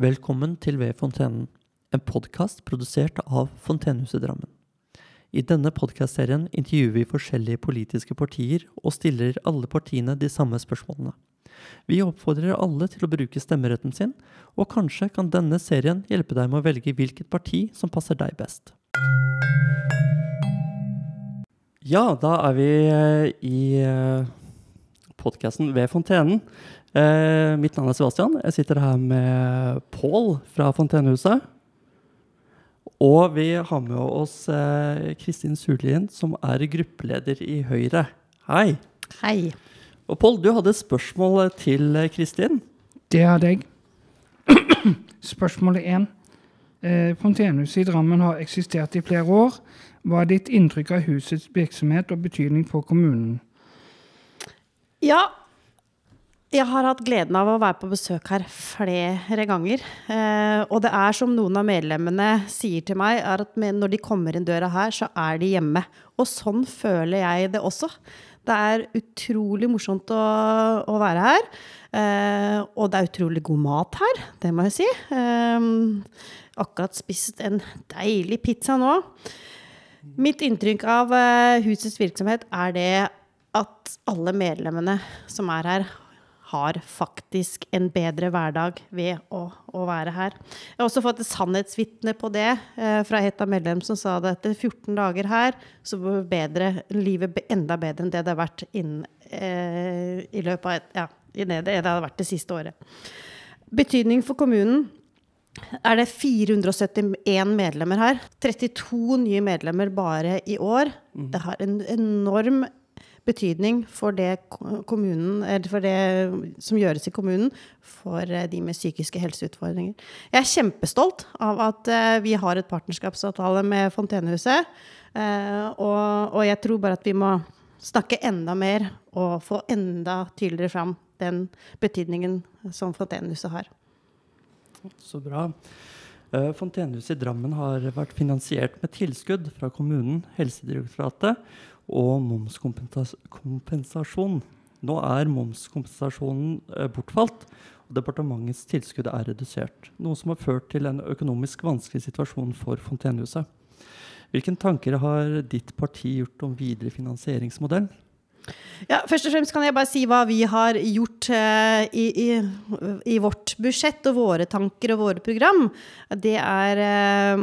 Velkommen til Ved fontenen, en podkast produsert av Fontenehuset Drammen. I denne podkastserien intervjuer vi forskjellige politiske partier og stiller alle partiene de samme spørsmålene. Vi oppfordrer alle til å bruke stemmeretten sin, og kanskje kan denne serien hjelpe deg med å velge hvilket parti som passer deg best. Ja, da er vi eh, i podkasten Ved fontenen. Eh, mitt navn er Sebastian. Jeg sitter her med Pål fra Fontenehuset. Og vi har med oss eh, Kristin Sulien, som er gruppeleder i Høyre. Hei. Hei. Og Pål, du hadde spørsmål til eh, Kristin? Det hadde jeg. Spørsmålet én. Eh, Fontenehuset i Drammen har eksistert i flere år. Hva er ditt inntrykk av husets virksomhet og betydning for kommunen? Ja, jeg har hatt gleden av å være på besøk her flere ganger. Eh, og det er som noen av medlemmene sier til meg, er at når de kommer inn døra her, så er de hjemme. Og sånn føler jeg det også. Det er utrolig morsomt å, å være her. Eh, og det er utrolig god mat her, det må jeg si. Eh, akkurat spist en deilig pizza nå. Mitt inntrykk av eh, husets virksomhet er det at alle medlemmene som er her, har faktisk en bedre hverdag ved å, å være her. Jeg har også fått et sannhetsvitne på det eh, fra et av medlemmene som sa det etter 14 dager her, så blir bedre, livet enda bedre enn det det har vært innen, eh, i løpet av et, ja, i det, det har vært det siste året. Betydning for kommunen er det 471 medlemmer her. 32 nye medlemmer bare i år. Mm. Det har en enorm betydning for det, kommunen, for det som gjøres i kommunen for eh, de med psykiske helseutfordringer. Jeg er kjempestolt av at eh, vi har et partnerskapsavtale med Fontenehuset. Eh, og, og jeg tror bare at vi må snakke enda mer og få enda tydeligere fram den betydningen som Fontenehuset har. Så bra. Fontenehuset i Drammen har vært finansiert med tilskudd fra kommunen, Helsedirektoratet og momskompensasjon. Nå er momskompensasjonen eh, bortfalt, og departementets tilskudd er redusert. Noe som har ført til en økonomisk vanskelig situasjon for Fontenehuset. Hvilke tanker har ditt parti gjort om videre finansieringsmodell? Ja, først og fremst kan jeg bare si hva vi har gjort uh, i, i, i, vårt budsjett og våre tanker og våre program. Det er uh,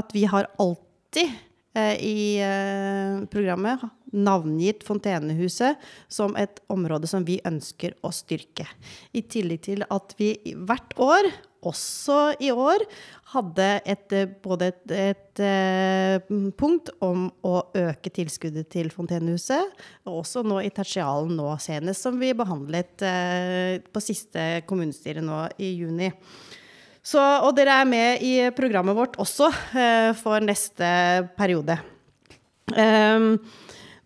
at vi har alltid i eh, programmet navngitt Fontenehuset som et område som vi ønsker å styrke. I tillegg til at vi hvert år, også i år, hadde et, eh, både et, et, et, punkt om å øke tilskuddet til Fontenehuset, og også nå i tertialen nå senest, som vi behandlet på siste kommunestyre nå i juni. Så, og dere er med i programmet vårt også eh, for neste periode. Um,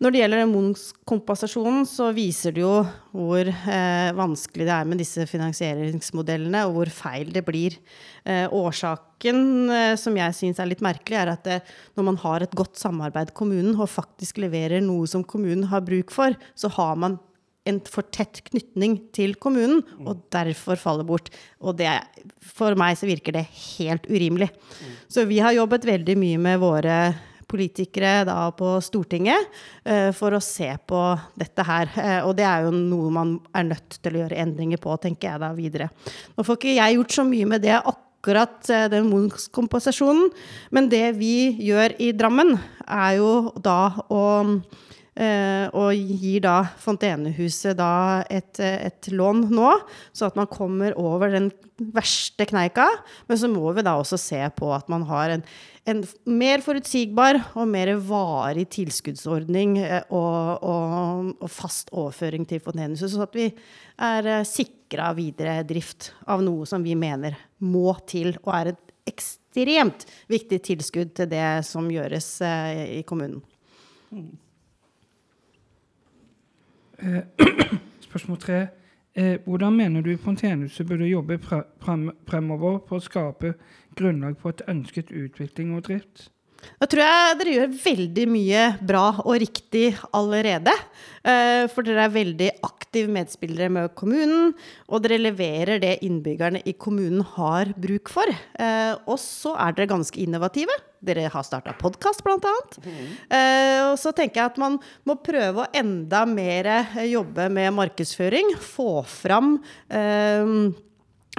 når det gjelder momskompensasjonen, så viser det jo hvor eh, vanskelig det er med disse finansieringsmodellene, og hvor feil det blir. Eh, årsaken, eh, som jeg syns er litt merkelig, er at eh, når man har et godt samarbeid kommunen, og faktisk leverer noe som kommunen har bruk for, så har man en for tett knytning til kommunen, mm. og derfor faller bort. Og det, for meg så virker det helt urimelig. Mm. Så vi har jobbet veldig mye med våre politikere da på Stortinget uh, for å se på dette her. Uh, og det er jo noe man er nødt til å gjøre endringer på, tenker jeg da videre. Nå får ikke jeg gjort så mye med det akkurat uh, den momskompensasjonen, men det vi gjør i Drammen, er jo da å og gir da Fontenehuset da et, et, lån nå, så at man kommer over den verste kneika. Men så må vi da også se på at man har en, en mer forutsigbar og mer varig tilskuddsordning uh, og, og, og, fast overføring til Fontenehuset, så at vi er uh, sikra videre drift av noe som vi mener må til, og er et ekstremt viktig tilskudd til det som gjøres i kommunen. Eh, spørsmål tre. Eh, hvordan mener du Fontenehuset burde jobbe fremover for å skape grunnlag for et ønsket utvikling og drift? Da tror jeg dere gjør veldig mye bra og riktig allerede. Eh, for dere er veldig aktive medspillere med kommunen, og dere leverer det innbyggerne i kommunen har bruk for. Eh, og så er dere ganske innovative. Dere har starta podkast, bl.a. Mm. Og så tenker jeg at man må prøve å enda mer jobbe med markedsføring. Få fram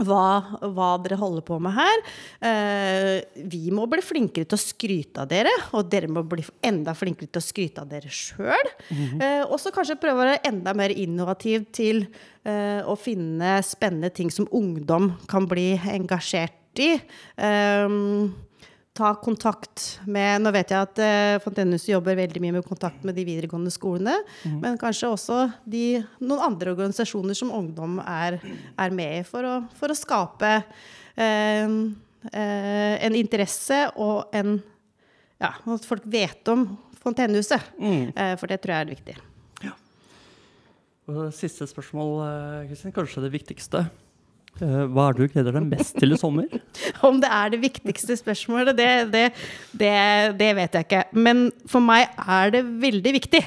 hva, hva, dere holder på med her. Eh, vi må bli flinkere til å skryte av dere, og dere må bli enda flinkere til å skryte av dere sjøl. Mm -hmm. eh, og så kanskje prøve å være enda mer innovativ til eh, å finne spennende ting som ungdom kan bli engasjert i. Eh, ta kontakt med Nå vet jeg at eh, Fontenehuset jobber veldig mye med kontakt med de videregående skolene, mm. men kanskje også de, noen andre organisasjoner som ungdom er, er med i, for å, for å skape eh, uh, en interesse og en Ja, at folk vet om Fontenehuset. Mm. for det tror jeg er viktig. Ja. Og siste spørsmål, Kristin. Kanskje det viktigste. Eh, hva er det du gleder deg mest til i sommer? Om det er det viktigste spørsmålet, det, det, det, det, vet jeg ikke. Men for meg er det veldig viktig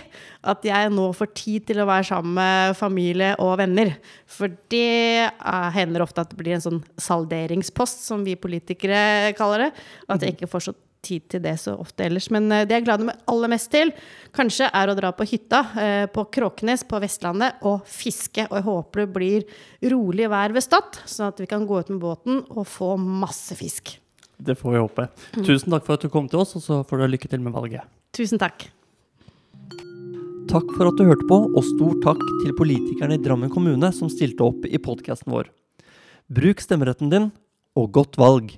at jeg nå får tid til å være sammen med familie og venner. For det hender ofte at det blir en sånn salderingspost, som vi politikere kaller det. At jeg ikke får så tid til det så ofte ellers. Men eh, det jeg gleder meg aller mest til, kanskje er å dra på hytta eh, på Kråkenes på Vestlandet og fiske. Og jeg håper det blir rolig vær ved Stad, sånn at vi kan gå ut med båten og få masse fisk. Det får vi håpe. Tusen takk for at du kom til oss, og så får du lykke til med valget. Tusen takk. Takk for at du hørte på, og stor takk til politikerne i Drammen kommune som stilte opp i podkasten vår. Bruk stemmeretten din, og godt valg!